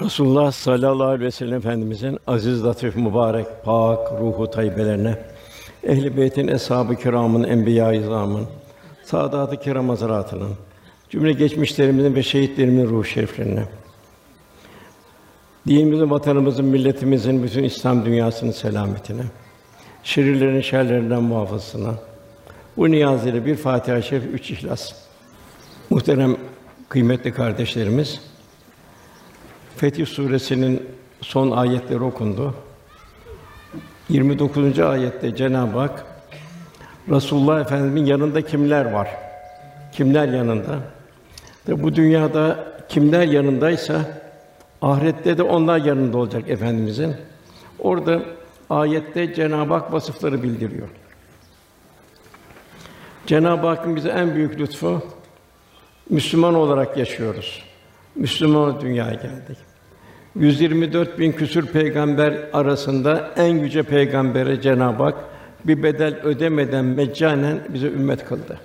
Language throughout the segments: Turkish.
Resulullah sallallahu aleyhi ve sellem Efendimizin aziz, latif, mübarek, pak ruhu tayyibelerine, ehl-i beytin, eshab-ı kiramın, enbiya-i izamın, saadat-ı kiram hazretlerinin, cümle geçmişlerimizin ve şehitlerimizin ruh şeriflerine, dinimizin, vatanımızın, milletimizin, bütün İslam dünyasının selametine, şerirlerin şerlerinden muhafazasına, bu niyaz ile bir Fatiha-i Şerif, üç İhlas. Muhterem kıymetli kardeşlerimiz, Fetih Suresinin son ayetleri okundu. 29. ayette Cenab-ı Hak Resulullah Efendimiz'in yanında kimler var? Kimler yanında? Ve bu dünyada kimler yanındaysa ahirette de onlar yanında olacak efendimizin. Orada ayette Cenab-ı Hak vasıfları bildiriyor. Cenab-ı Hakk'ın bize en büyük lütfu Müslüman olarak yaşıyoruz. Müslüman dünyaya geldik. 124 bin küsür peygamber arasında en yüce peygambere Cenab-ı Hak bir bedel ödemeden meccanen bize ümmet kıldı.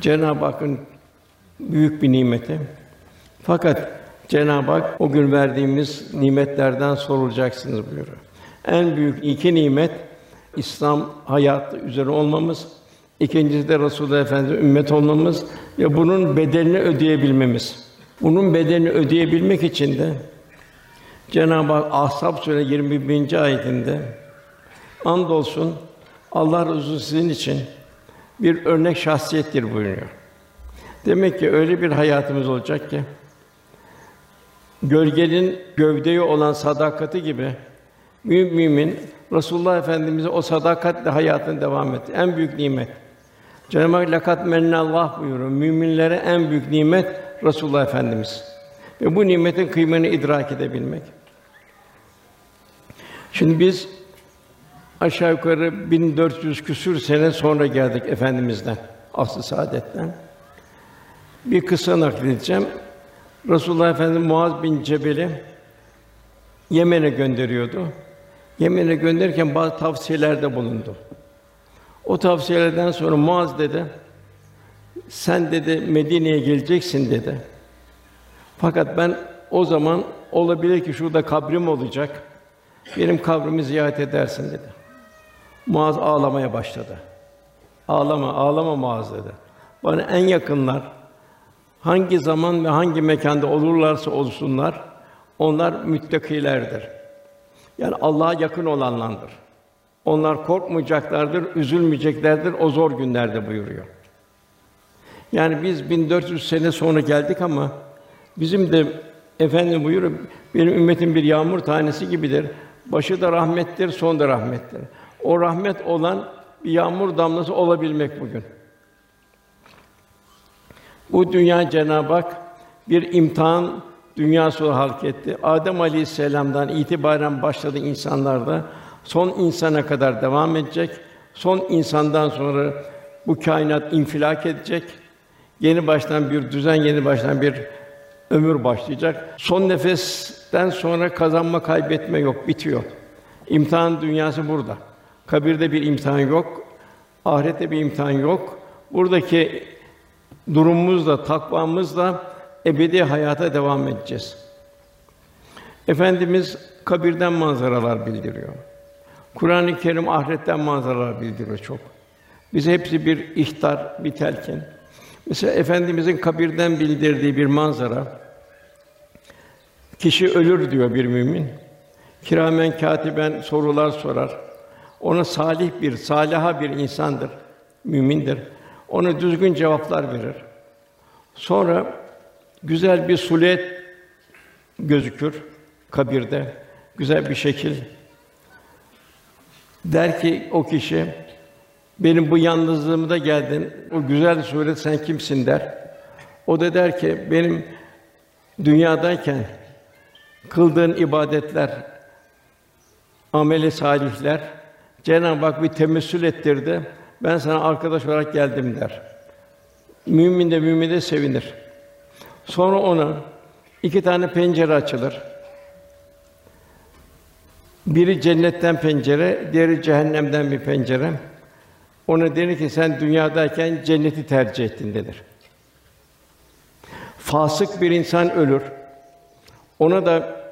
Cenab-ı Hakk'ın büyük bir nimeti. Fakat Cenab-ı Hak o gün verdiğimiz nimetlerden sorulacaksınız buyuruyor. En büyük iki nimet İslam hayatı üzere olmamız, ikincisi de Resulullah Efendimiz ümmet olmamız ve bunun bedelini ödeyebilmemiz. Bunun bedelini ödeyebilmek için de Cenab-ı Hak Ahzab Sûre 21. ayetinde andolsun Allah Resulü sizin için bir örnek şahsiyettir buyuruyor. Demek ki öyle bir hayatımız olacak ki gölgenin gövdeyi olan sadakati gibi mümin Resulullah Efendimize o sadakatle hayatını devam etti. En büyük nimet. Cenab-ı Hak lakat mennallah buyuruyor. Müminlere en büyük nimet Resulullah Efendimiz. Ve bu nimetin kıymetini idrak edebilmek. Şimdi biz aşağı yukarı 1400 küsür sene sonra geldik efendimizden, aslı saadetten. Bir kısa nakledeceğim. Resulullah Efendimiz Muaz bin Cebel'i Yemen'e gönderiyordu. Yemen'e gönderirken bazı tavsiyelerde bulundu. O tavsiyelerden sonra Muaz dedi, sen dedi Medine'ye geleceksin dedi. Fakat ben o zaman olabilir ki şurada kabrim olacak. Benim kabrimi ziyaret edersin dedi. Muaz ağlamaya başladı. Ağlama, ağlama Muaz dedi. Bana en yakınlar hangi zaman ve hangi mekanda olurlarsa olsunlar onlar müttakilerdir. Yani Allah'a yakın olanlardır. Onlar korkmayacaklardır, üzülmeyeceklerdir o zor günlerde buyuruyor. Yani biz 1400 sene sonra geldik ama bizim de efendim buyuruyor benim ümmetim bir yağmur tanesi gibidir. Başı da rahmettir, son da rahmettir. O rahmet olan bir yağmur damlası olabilmek bugün. Bu dünya Cenab-ı Hak bir imtihan dünyası halk etti. Adem Aleyhisselam'dan itibaren başladı insanlarda son insana kadar devam edecek. Son insandan sonra bu kainat infilak edecek. Yeni baştan bir düzen, yeni baştan bir ömür başlayacak. Son nefesten sonra kazanma, kaybetme yok, bitiyor. İmtihan dünyası burada. Kabirde bir imtihan yok, ahirette bir imtihan yok. Buradaki durumumuzla, takvamızla ebedi hayata devam edeceğiz. Efendimiz kabirden manzaralar bildiriyor. Kur'an-ı Kerim ahiretten manzaralar bildiriyor çok. Bize hepsi bir ihtar, bir telkin. Mesela efendimizin kabirden bildirdiği bir manzara. Kişi ölür diyor bir mümin. Kiramen katiben sorular sorar. Ona salih bir, salaha bir insandır, mümindir. Ona düzgün cevaplar verir. Sonra güzel bir sulet gözükür kabirde. Güzel bir şekil. Der ki o kişi benim bu yalnızlığımda geldin. O güzel suret sen kimsin der. O da der ki benim dünyadayken kıldığın ibadetler, ameli salihler Cenab-ı Hak bir temessül ettirdi. Ben sana arkadaş olarak geldim der. Mümin de mümin de sevinir. Sonra ona iki tane pencere açılır. Biri cennetten pencere, diğeri cehennemden bir pencere. Ona denir ki sen dünyadayken cenneti tercih ettin denir. Fasık bir insan ölür. Ona da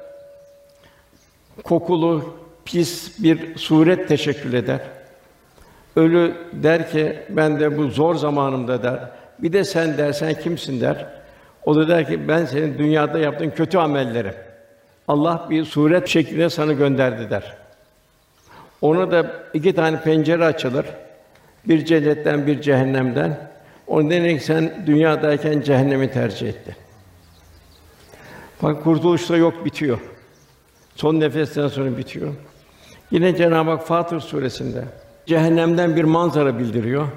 kokulu, pis bir suret teşekkül eder. Ölü der ki ben de bu zor zamanımda der. Bir de sen der sen kimsin der. O da der ki ben senin dünyada yaptığın kötü amelleri. Allah bir suret şeklinde sana gönderdi der. Ona da iki tane pencere açılır. Bir cennetten, bir cehennemden. Onun ki sen dünyadayken cehennemi tercih ettin. Bak kurtuluşta yok bitiyor. Son nefesten sonra bitiyor. Yine Cenab-ı Hak Fatır suresinde cehennemden bir manzara bildiriyor.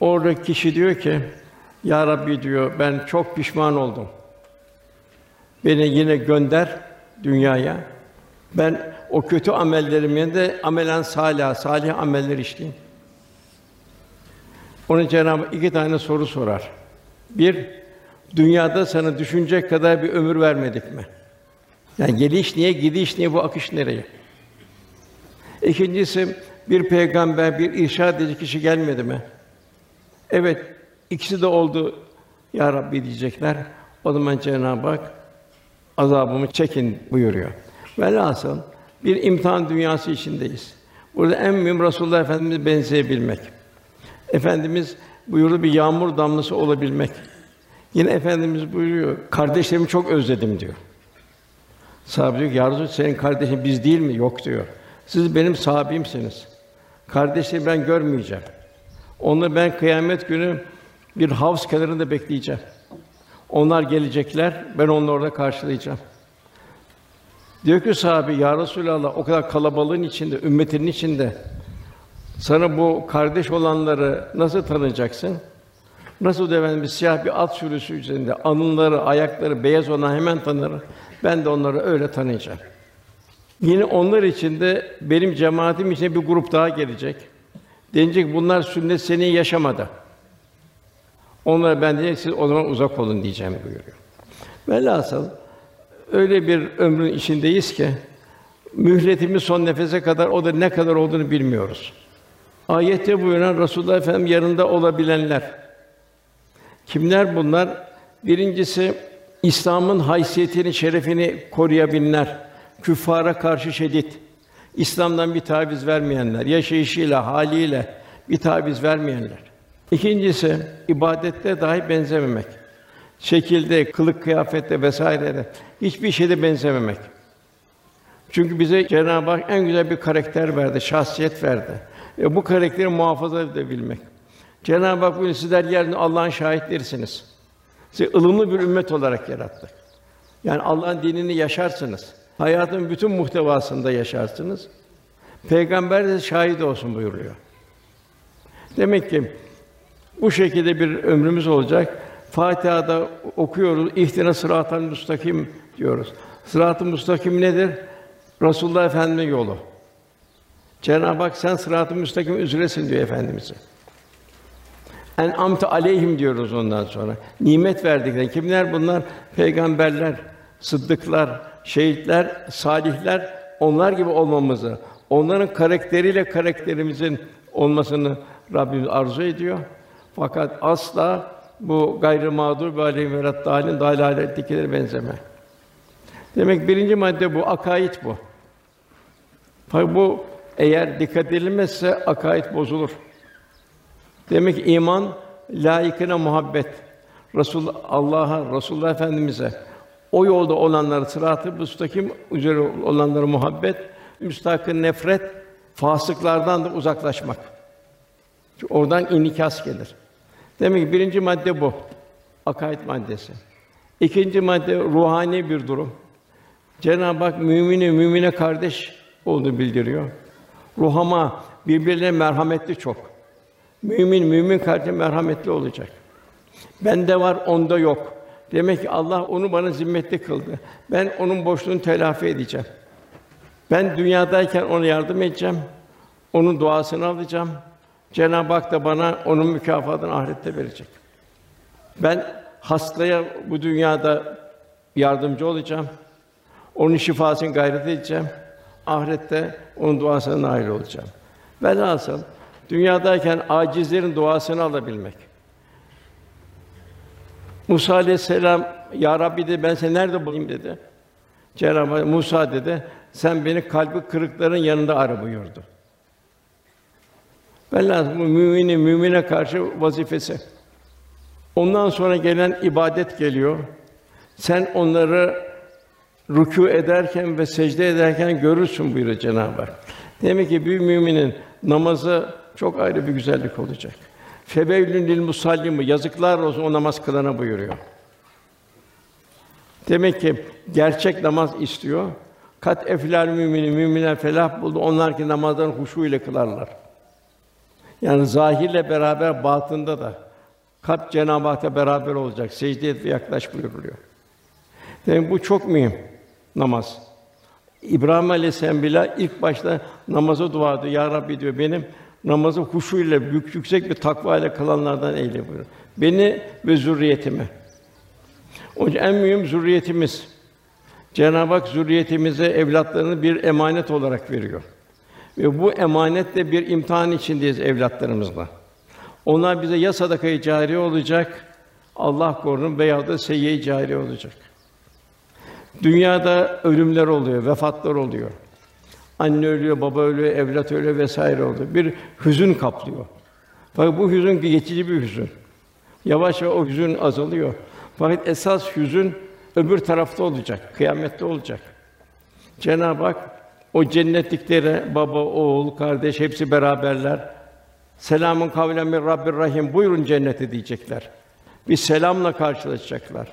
Orada kişi diyor ki: Ya Rabbi diyor, ben çok pişman oldum. Beni yine gönder dünyaya. Ben o kötü amellerimi de amelen salih, salih ameller işleyeyim. Ona Cenab-ı Hak iki tane soru sorar. Bir, dünyada sana düşünecek kadar bir ömür vermedik mi? Yani geliş niye, gidiş niye, bu akış nereye? İkincisi, bir peygamber, bir irşad edici kişi gelmedi mi? Evet, ikisi de oldu ya Rabbi diyecekler. O zaman Cenab-ı Hak azabımı çekin buyuruyor. Velhasıl bir imtihan dünyası içindeyiz. Burada en mühim Resulullah Efendimiz benzeyebilmek. Efendimiz buyurdu bir yağmur damlası olabilmek. Yine Efendimiz buyuruyor, kardeşlerimi çok özledim diyor. Sahabe diyor ki, Ya senin kardeşin biz değil mi? Yok diyor. Siz benim sahabimsiniz. Kardeşlerimi ben görmeyeceğim. Onları ben kıyamet günü bir havuz kenarında bekleyeceğim. Onlar gelecekler, ben onları orada karşılayacağım. Diyor ki sahabe, Ya Resulallah, o kadar kalabalığın içinde, ümmetinin içinde sana bu kardeş olanları nasıl tanıyacaksın? Nasıl diyor efendimiz siyah bir at sürüsü üzerinde alınları, ayakları beyaz olan hemen tanır. Ben de onları öyle tanıyacağım. Yine onlar içinde benim cemaatim için bir grup daha gelecek. Denecek bunlar sünnet seni yaşamadı. Onlara ben diyecek siz o zaman uzak olun diyeceğim buyuruyor. Velhasıl öyle bir ömrün içindeyiz ki mühletimiz son nefese kadar o da ne kadar olduğunu bilmiyoruz. Ayette buyuran Resulullah Efendimiz yanında olabilenler. Kimler bunlar? Birincisi İslam'ın haysiyetini, şerefini koruyabilenler. Küffara karşı şiddet. İslam'dan bir taviz vermeyenler, yaşayışıyla, haliyle bir taviz vermeyenler. İkincisi ibadette dahi benzememek. Şekilde, kılık kıyafette vesairede hiçbir şeyde benzememek. Çünkü bize Cenab-ı Hak en güzel bir karakter verdi, şahsiyet verdi. E bu karakteri muhafaza edebilmek. Cenab-ı Hak bugün sizler yeryüzünde Allah'ın şahitlerisiniz. Sizi ılımlı bir ümmet olarak yarattı. Yani Allah'ın dinini yaşarsınız. Hayatın bütün muhtevasında yaşarsınız. Peygamber de şahit olsun buyuruyor. Demek ki bu şekilde bir ömrümüz olacak. Fatiha'da okuyoruz. İhtina sıratal müstakim diyoruz. Sırat-ı müstakim nedir? Resulullah Efendimiz'in yolu. Cenab-ı Hak sen sırat-ı müstakim üzeresin diyor efendimize. En amte aleyhim diyoruz ondan sonra. Nimet verdikleri kimler bunlar? Peygamberler, sıddıklar, şehitler, salihler onlar gibi olmamızı, onların karakteriyle karakterimizin olmasını Rabbimiz arzu ediyor. Fakat asla bu gayrı mağdur ve aleyhim ve dâlâlettekilere benzeme. Demek birinci madde bu, akaid bu. Fakat bu eğer dikkat edilmezse akaid bozulur. Demek ki iman layıkına muhabbet. Resul Allah'a, Resulullah Efendimize o yolda olanları sırat-ı müstakim üzere olanlara muhabbet, müstakil nefret, fasıklardan da uzaklaşmak. Çünkü oradan inikas gelir. Demek ki birinci madde bu. Akaid maddesi. İkinci madde ruhani bir durum. Cenab-ı Hak mümini mümine kardeş olduğunu bildiriyor. Ruhama birbirine merhametli çok. Mümin mümin kardeşe merhametli olacak. Bende var, onda yok. Demek ki Allah onu bana zimmetli kıldı. Ben onun boşluğunu telafi edeceğim. Ben dünyadayken ona yardım edeceğim. Onun duasını alacağım. Cenab-ı Hak da bana onun mükafatını ahirette verecek. Ben hastaya bu dünyada yardımcı olacağım. Onun şifasını gayret edeceğim. Ahirette onun duasına nail olacağım. Velhasıl dünyadayken acizlerin duasını alabilmek. Musa aleyhisselam ya Rabbi dedi ben seni nerede bulayım dedi. Cenab-ı Musa dedi, sen beni kalbi kırıkların yanında ara buyurdu. Velhâsıl bu müminin mümine karşı vazifesi. Ondan sonra gelen ibadet geliyor. Sen onları rükû ederken ve secde ederken görürsün buyuruyor Cenab-ı Hak. Demek ki bir müminin namazı çok ayrı bir güzellik olacak. Febeylün lil musallimu yazıklar olsun o namaz kılana buyuruyor. Demek ki gerçek namaz istiyor. Kat eflal müminin müminler felah buldu. Onlar ki namazlarını huşu ile kılarlar. Yani zahirle beraber batında da kalp Cenab-ı Hak'ta beraber olacak. Secde et ve yaklaş buyuruluyor. Demek bu çok mühim namaz. İbrahim Aleyhisselam bile ilk başta namaza dua ediyor. Ya Rabbi diyor benim namazı huşu ile yüksek bir takva ile kılanlardan eyle buyuruyor. Beni ve zürriyetimi. Onun için en mühim zürriyetimiz. Cenab-ı Hak zürriyetimize evlatlarını bir emanet olarak veriyor. Ve bu emanetle bir imtihan içindeyiz evlatlarımızla. Onlar bize ya sadakayı cari olacak, Allah korusun veya da seyyi cari olacak. Dünyada ölümler oluyor, vefatlar oluyor. Anne ölüyor, baba ölüyor, evlat ölüyor vesaire oluyor. Bir hüzün kaplıyor. Fakat bu hüzün geçici bir hüzün. Yavaş yavaş o hüzün azalıyor. Fakat esas hüzün öbür tarafta olacak, kıyamette olacak. Cenab-ı Hak o cennetliklere baba, oğul, kardeş hepsi beraberler. Selamun kavlen min Rabbir Rahim. Buyurun cennete diyecekler. Bir selamla karşılaşacaklar.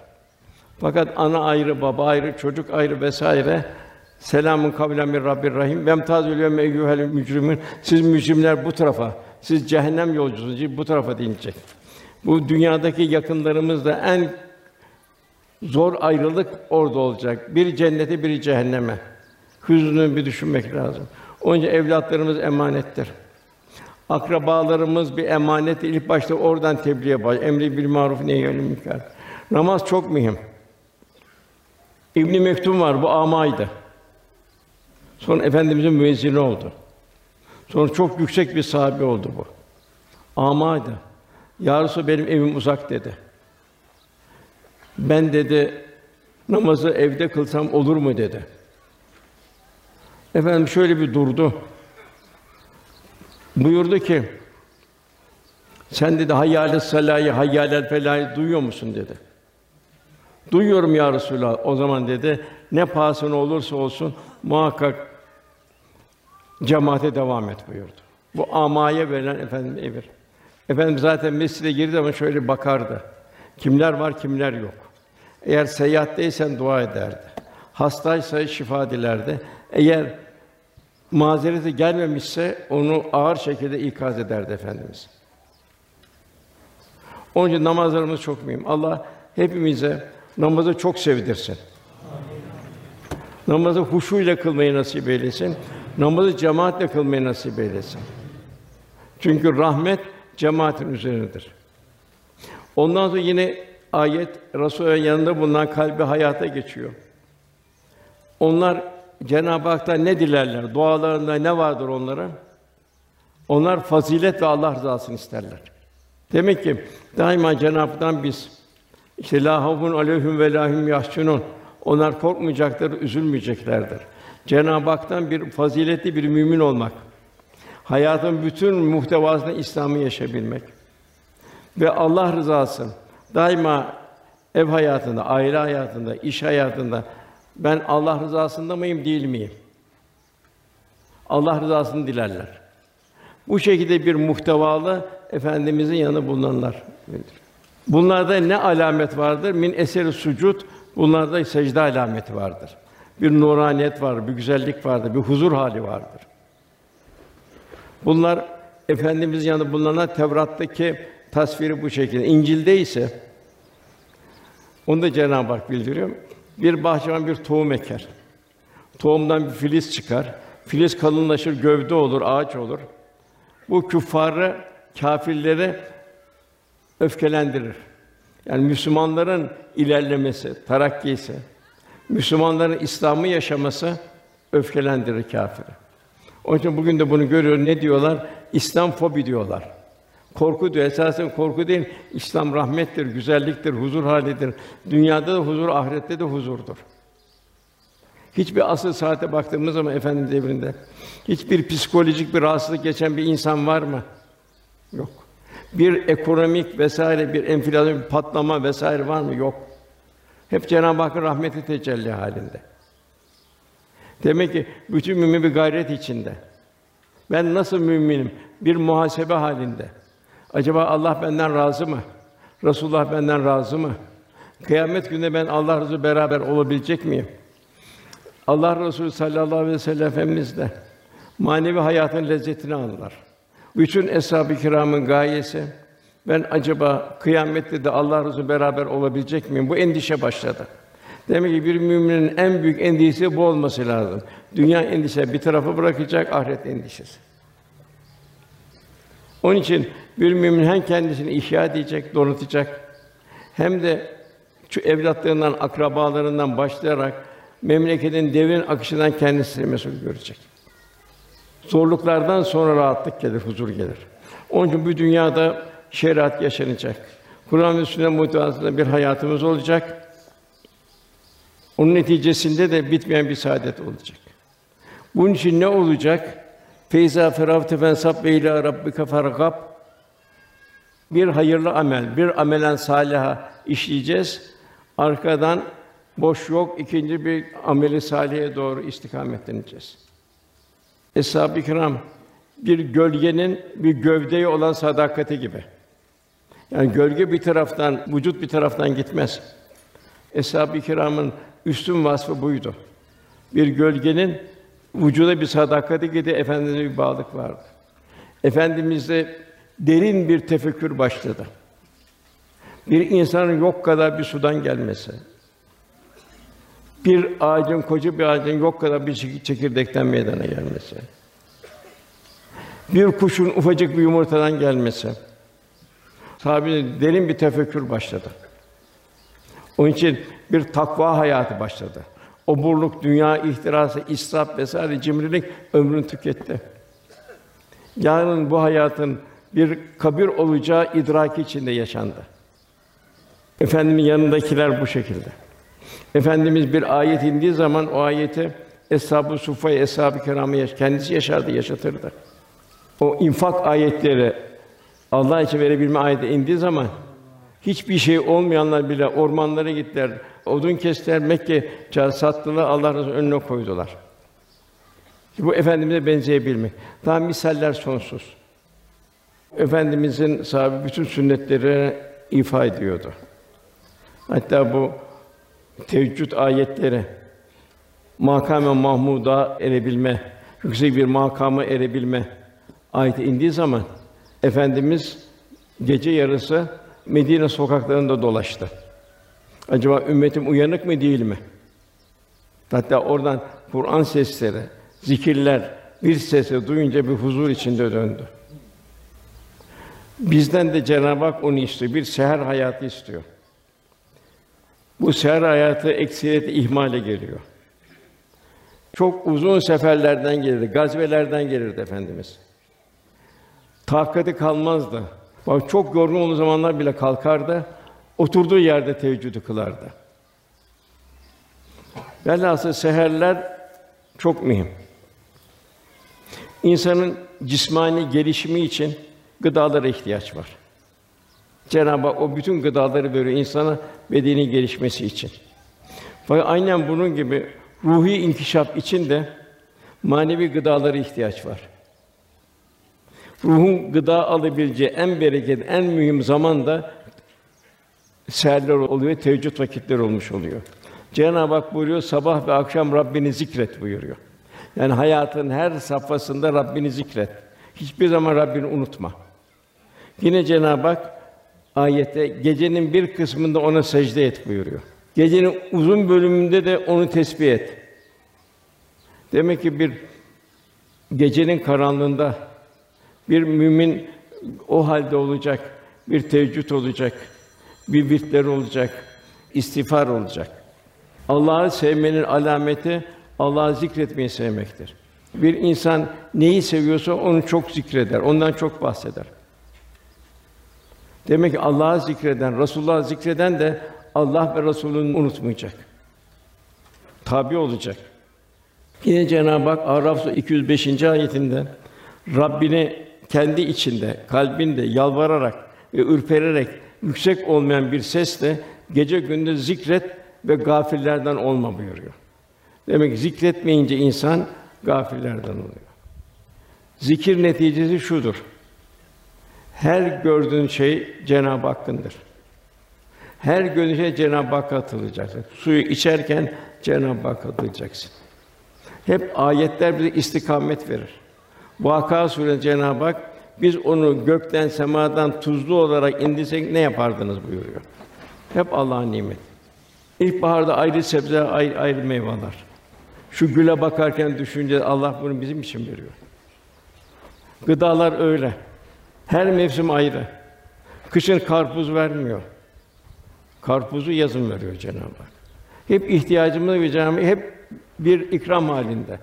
Fakat ana ayrı, baba ayrı, çocuk ayrı vesaire. Selamun kavlen min Rabbir Rahim. Vemtazül yevme eyyuhel mücrimin. Siz mücrimler bu tarafa, siz cehennem yolcusunuz bu tarafa denilecek. Bu dünyadaki yakınlarımız da en zor ayrılık orada olacak. Bir cennete, biri cehenneme. Hüznünü bir düşünmek lazım. Onun için evlatlarımız emanettir. Akrabalarımız bir emanet. İlk başta oradan tebliğe baş. Emri bil maruf nehyül münker. Namaz çok mühim. İbn Mektum var bu amaydı. Sonra efendimizin müezzini oldu. Sonra çok yüksek bir sahabe oldu bu. Amaydı. Ya Resulallah, benim evim uzak dedi. Ben dedi namazı evde kılsam olur mu dedi. Efendim şöyle bir durdu. Buyurdu ki sen dedi hayyâle salâyı, hayyâlel felâyı duyuyor musun dedi. Duyuyorum ya Resulallah. O zaman dedi ne pahasına olursa olsun muhakkak cemaate devam et buyurdu. Bu amaya verilen efendim emir. Efendim zaten mescide girdi ama şöyle bakardı. Kimler var, kimler yok. Eğer seyahatteysen dua ederdi. Hastaysa şifa dilerdi. Eğer mazereti gelmemişse onu ağır şekilde ikaz ederdi efendimiz. Onun için namazlarımız çok mühim. Allah hepimize namazı çok sevdirsin. Namazı huşu ile kılmayı nasip eylesin. Namazı cemaatle kılmayı nasip eylesin. Çünkü rahmet cemaatin üzerindedir. Ondan sonra yine ayet Resûl'ün yanında bulunan kalbi hayata geçiyor. Onlar Cenab-ı Hak'tan ne dilerler? Dualarında ne vardır onlara? Onlar fazilet ve Allah rızasını isterler. Demek ki daima Cenab-ı Hak'tan biz işte la havfun aleyhim ve lahum yahsunun. Onlar korkmayacaktır, üzülmeyeceklerdir. Cenab-ı Hak'tan bir faziletli bir mümin olmak, hayatın bütün muhtevasında İslam'ı yaşayabilmek ve Allah rızası daima ev hayatında, aile hayatında, iş hayatında ben Allah rızasında mıyım, değil miyim? Allah rızasını dilerler. Bu şekilde bir muhtevalı efendimizin yanında bulunanlar. Bunlarda ne alamet vardır? Min eseri sucud. Bunlarda secde alameti vardır. Bir nuraniyet var, bir güzellik vardır, bir huzur hali vardır. Bunlar efendimizin yanında bulunan Tevrat'taki tasviri bu şekilde. İncil'de ise onu da Cenab-ı Hak bildiriyor. Bir bahçıvan bir tohum eker. Tohumdan bir filiz çıkar. Filiz kalınlaşır, gövde olur, ağaç olur. Bu küffarı, kâfirleri öfkelendirir. Yani Müslümanların ilerlemesi, terakkisi, Müslümanların İslam'ı yaşaması öfkelendirir kâfiri. Onun için bugün de bunu görüyor. Ne diyorlar? İslam fobi diyorlar. Korku diyor. Esasen korku değil. İslam rahmettir, güzelliktir, huzur halidir. Dünyada da huzur, ahirette de huzurdur. Hiçbir asıl saate baktığımız zaman Efendimiz devrinde hiçbir psikolojik bir rahatsızlık geçen bir insan var mı? Yok. Bir ekonomik vesaire bir enflasyon, bir patlama vesaire var mı? Yok. Hep Cenab-ı Hakk'ın rahmeti tecelli halinde. Demek ki bütün mümin bir gayret içinde. Ben nasıl müminim? Bir muhasebe halinde. Acaba Allah benden razı mı? Resulullah benden razı mı? Kıyamet gününde ben Allah Resulü beraber olabilecek miyim? Allah Resulü sallallahu aleyhi ve sellem Efendimiz de manevi hayatın lezzetini aldılar. Bütün eshab-ı kiramın gayesi ben acaba kıyamette de Allah Resulü beraber olabilecek miyim? Bu endişe başladı. Demek ki bir müminin en büyük endişesi bu olması lazım. Dünya endişesi bir tarafa bırakacak, ahiret endişesi. Onun için bir mümin hem kendisini ihya edecek, donatacak, hem de şu evlatlarından, akrabalarından başlayarak memleketin devrin akışından kendisini mesul görecek. Zorluklardan sonra rahatlık gelir, huzur gelir. Onun için bu dünyada şeriat yaşanacak. Kur'an ve sünnet muhtevasında bir hayatımız olacak. Onun neticesinde de bitmeyen bir saadet olacak. Bunun için ne olacak? Feyza feravte fensab ve ila rabbike fargab. Bir hayırlı amel, bir amelen saliha işleyeceğiz. Arkadan boş yok ikinci bir ameli salihe doğru istikametleneceğiz. Eshab-ı kiram bir gölgenin bir gövdeye olan sadakati gibi. Yani gölge bir taraftan, vücut bir taraftan gitmez. Eshab-ı kiramın üstün vasfı buydu. Bir gölgenin vücuda bir sadakati gibi efendimize bir bağlılık vardı. Efendimizde derin bir tefekkür başladı. Bir insanın yok kadar bir sudan gelmesi, bir ağacın koca bir ağacın yok kadar bir çekirdekten meydana gelmesi, bir kuşun ufacık bir yumurtadan gelmesi, sahabenin derin bir tefekkür başladı. Onun için bir takva hayatı başladı. Oburluk, dünya ihtirası, israf vesaire cimrilik ömrünü tüketti. Yarın bu hayatın bir kabir olacağı idraki içinde yaşandı. Efendimin yanındakiler bu şekilde. Efendimiz bir ayet indiği zaman o ayeti Eshab-ı Suffa, Eshab-ı Kiram'ı yaş- kendisi yaşardı, yaşatırdı. O infak ayetleri Allah için verebilme ayeti indiği zaman hiçbir şey olmayanlar bile ormanlara gittiler, odun kestiler, Mekke sattılar, Allah Resulü önüne koydular. Bu efendimize benzeyebilmek. Daha misaller sonsuz. Efendimizin sahibi bütün sünnetleri ifa ediyordu. Hatta bu teheccüd ayetleri makame mahmuda erebilme, yüksek bir makama erebilme ayeti indiği zaman efendimiz gece yarısı Medine sokaklarında dolaştı. Acaba ümmetim uyanık mı değil mi? Hatta oradan Kur'an sesleri, zikirler bir sesi duyunca bir huzur içinde döndü. Bizden de Cenab-ı Hak onu istiyor. Bir seher hayatı istiyor. Bu seher hayatı ekseriyetle ihmale geliyor. Çok uzun seferlerden gelirdi, gazvelerden gelirdi efendimiz. Takati kalmazdı. Bak çok yorgun olduğu zamanlar bile kalkardı. Oturduğu yerde teheccüdü kılardı. Velhasıl seherler çok mühim. İnsanın cismani gelişimi için gıdalara ihtiyaç var. Cenab-ı Hak o bütün gıdaları veriyor insana bedeni gelişmesi için. Fakat aynen bunun gibi ruhi inkişaf için de manevi gıdalara ihtiyaç var. Ruhun gıda alabileceği en bereketli, en mühim zaman da seherler oluyor, teheccüd vakitleri olmuş oluyor. Cenab-ı Hak buyuruyor, sabah ve akşam Rabbini zikret buyuruyor. Yani hayatın her safhasında Rabbini zikret. Hiçbir zaman Rabbini unutma. Yine Cenab-ı Hak ayette gecenin bir kısmında ona secde et buyuruyor. Gecenin uzun bölümünde de onu tesbih et. Demek ki bir gecenin karanlığında bir mümin o halde olacak, bir teheccüd olacak, bir virtler olacak, istiğfar olacak. Allah'ı sevmenin alameti Allah'ı zikretmeyi sevmektir. Bir insan neyi seviyorsa onu çok zikreder, ondan çok bahseder. Demek ki Allah'ı zikreden, Resulullah'ı zikreden de Allah ve Resulü'nü unutmayacak. Tabi olacak. Yine Cenab-ı Hak Araf Suresi 205. ayetinde Rabbini kendi içinde, kalbinde yalvararak ve ürpererek yüksek olmayan bir sesle gece gündüz zikret ve gafillerden olma buyuruyor. Demek ki zikretmeyince insan gafillerden oluyor. Zikir neticesi şudur. Her gördüğün şey Cenab-ı Hakk'ındır. Her gördüğün şey Cenab-ı Hakk'a atılacaksın. Suyu içerken Cenab-ı Hakk'a atılacaksın. Hep ayetler bize istikamet verir. Vaka Sûresi Cenab-ı Hak biz onu gökten semadan tuzlu olarak indirsek ne yapardınız buyuruyor. Hep Allah'ın nimeti. İlkbaharda ayrı sebze, ayrı, ayrı meyveler. Şu güle bakarken düşünce Allah bunu bizim için veriyor. Gıdalar öyle. Her mevsim ayrı. Kışın karpuz vermiyor. Karpuzu yazın veriyor Cenab-ı Hak. Hep ihtiyacımızı ve Cenab-ı Hak hep bir ikram halinde.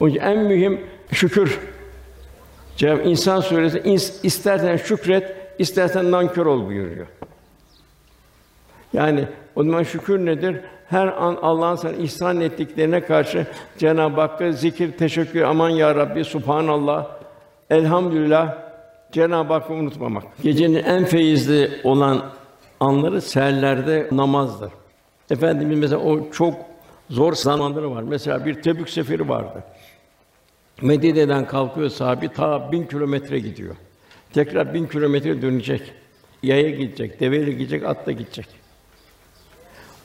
O yüzden en mühim şükür. Cenab-ı İnsan suresi istersen şükret, istersen nankör ol buyuruyor. Yani o zaman şükür nedir? Her an Allah'ın sana ihsan ettiklerine karşı Cenab-ı Hakk'a zikir, teşekkür, aman ya Rabbi, subhanallah, elhamdülillah, Cenab-ı Hakk'ı unutmamak. Gecenin en feyizli olan anları seherlerde namazdır. Efendimiz mesela o çok zor zamanları var. Mesela bir Tebük seferi vardı. Medine'den kalkıyor sahabi ta bin kilometre gidiyor. Tekrar bin kilometre dönecek. Yaya gidecek, deveyle gidecek, atla gidecek.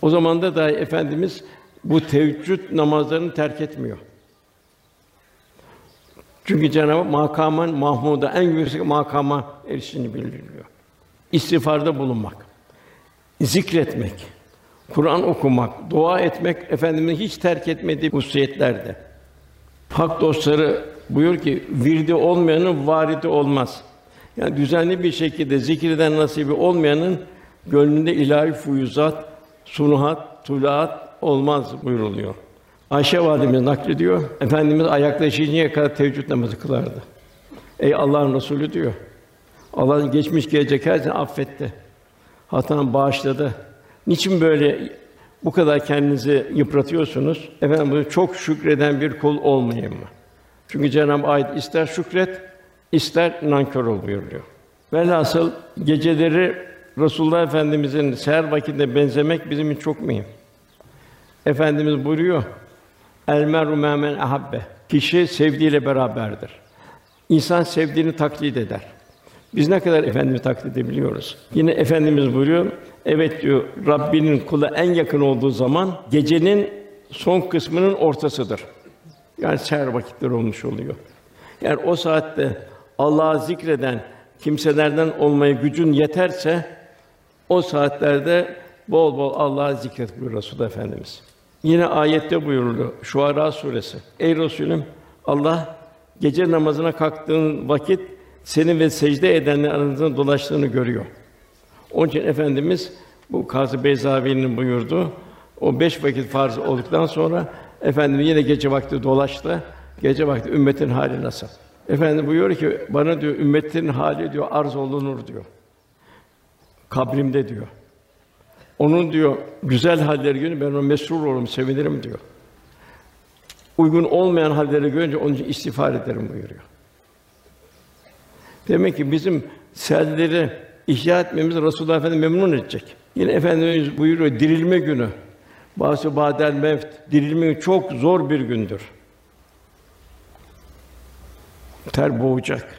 O zaman da dahi efendimiz bu teheccüd namazlarını terk etmiyor. Çünkü Cenab-ı Hak makaman mahmuda en yüksek makama erişini bildiriyor. İstiğfarda bulunmak, zikretmek, Kur'an okumak, dua etmek efendimizin hiç terk etmediği hususiyetlerde. Hak dostları buyur ki virdi olmayanın varidi olmaz. Yani düzenli bir şekilde zikirden nasibi olmayanın gönlünde ilahi fuyuzat, sunuhat, tulaat olmaz buyuruluyor. Ayşe validemiz naklediyor. Efendimiz ayakta işinceye kadar teheccüd namazı kılardı. Ey Allah'ın Resulü diyor. Allah geçmiş gelecek her şeyi affetti. Hatanı bağışladı. Niçin böyle bu kadar kendinizi yıpratıyorsunuz? Efendim bunu çok şükreden bir kul olmayayım mı? Çünkü Cenab-ı Hak ister şükret, ister nankör ol buyuruyor. Velhasıl geceleri Resulullah Efendimizin seher vakitinde benzemek bizim için çok mühim. Efendimiz buyuruyor. El meru men ahabbe. Kişi sevdiğiyle beraberdir. İnsan sevdiğini taklit eder. Biz ne kadar efendimi taklit edebiliyoruz? Yine efendimiz buyuruyor. Evet diyor. Rabbinin kula en yakın olduğu zaman gecenin son kısmının ortasıdır. Yani seher vakitleri olmuş oluyor. Yani o saatte Allah'ı zikreden kimselerden olmaya gücün yeterse o saatlerde bol bol Allah'ı zikret buyuruyor Resul Efendimiz. Yine ayette buyuruluyor Şuara suresi. Ey Resulüm Allah gece namazına kalktığın vakit senin ve secde edenlerin aranızda dolaştığını görüyor. Onun için efendimiz bu Kazı Beyzavi'nin buyurdu. O beş vakit farz olduktan sonra efendimiz yine gece vakti dolaştı. Gece vakti ümmetin hali nasıl? Efendim buyuruyor ki bana diyor ümmetin hali diyor arz olunur diyor. Kabrimde diyor. Onun diyor güzel halleri görünce ben ona mesrur olurum, sevinirim diyor. Uygun olmayan halleri görünce onun için istiğfar ederim buyuruyor. Demek ki bizim selleri ihya etmemiz Resulullah Efendimiz memnun edecek. Yine Efendimiz buyuruyor dirilme günü. Bazı badel mevt dirilme günü çok zor bir gündür. Ter boğacak.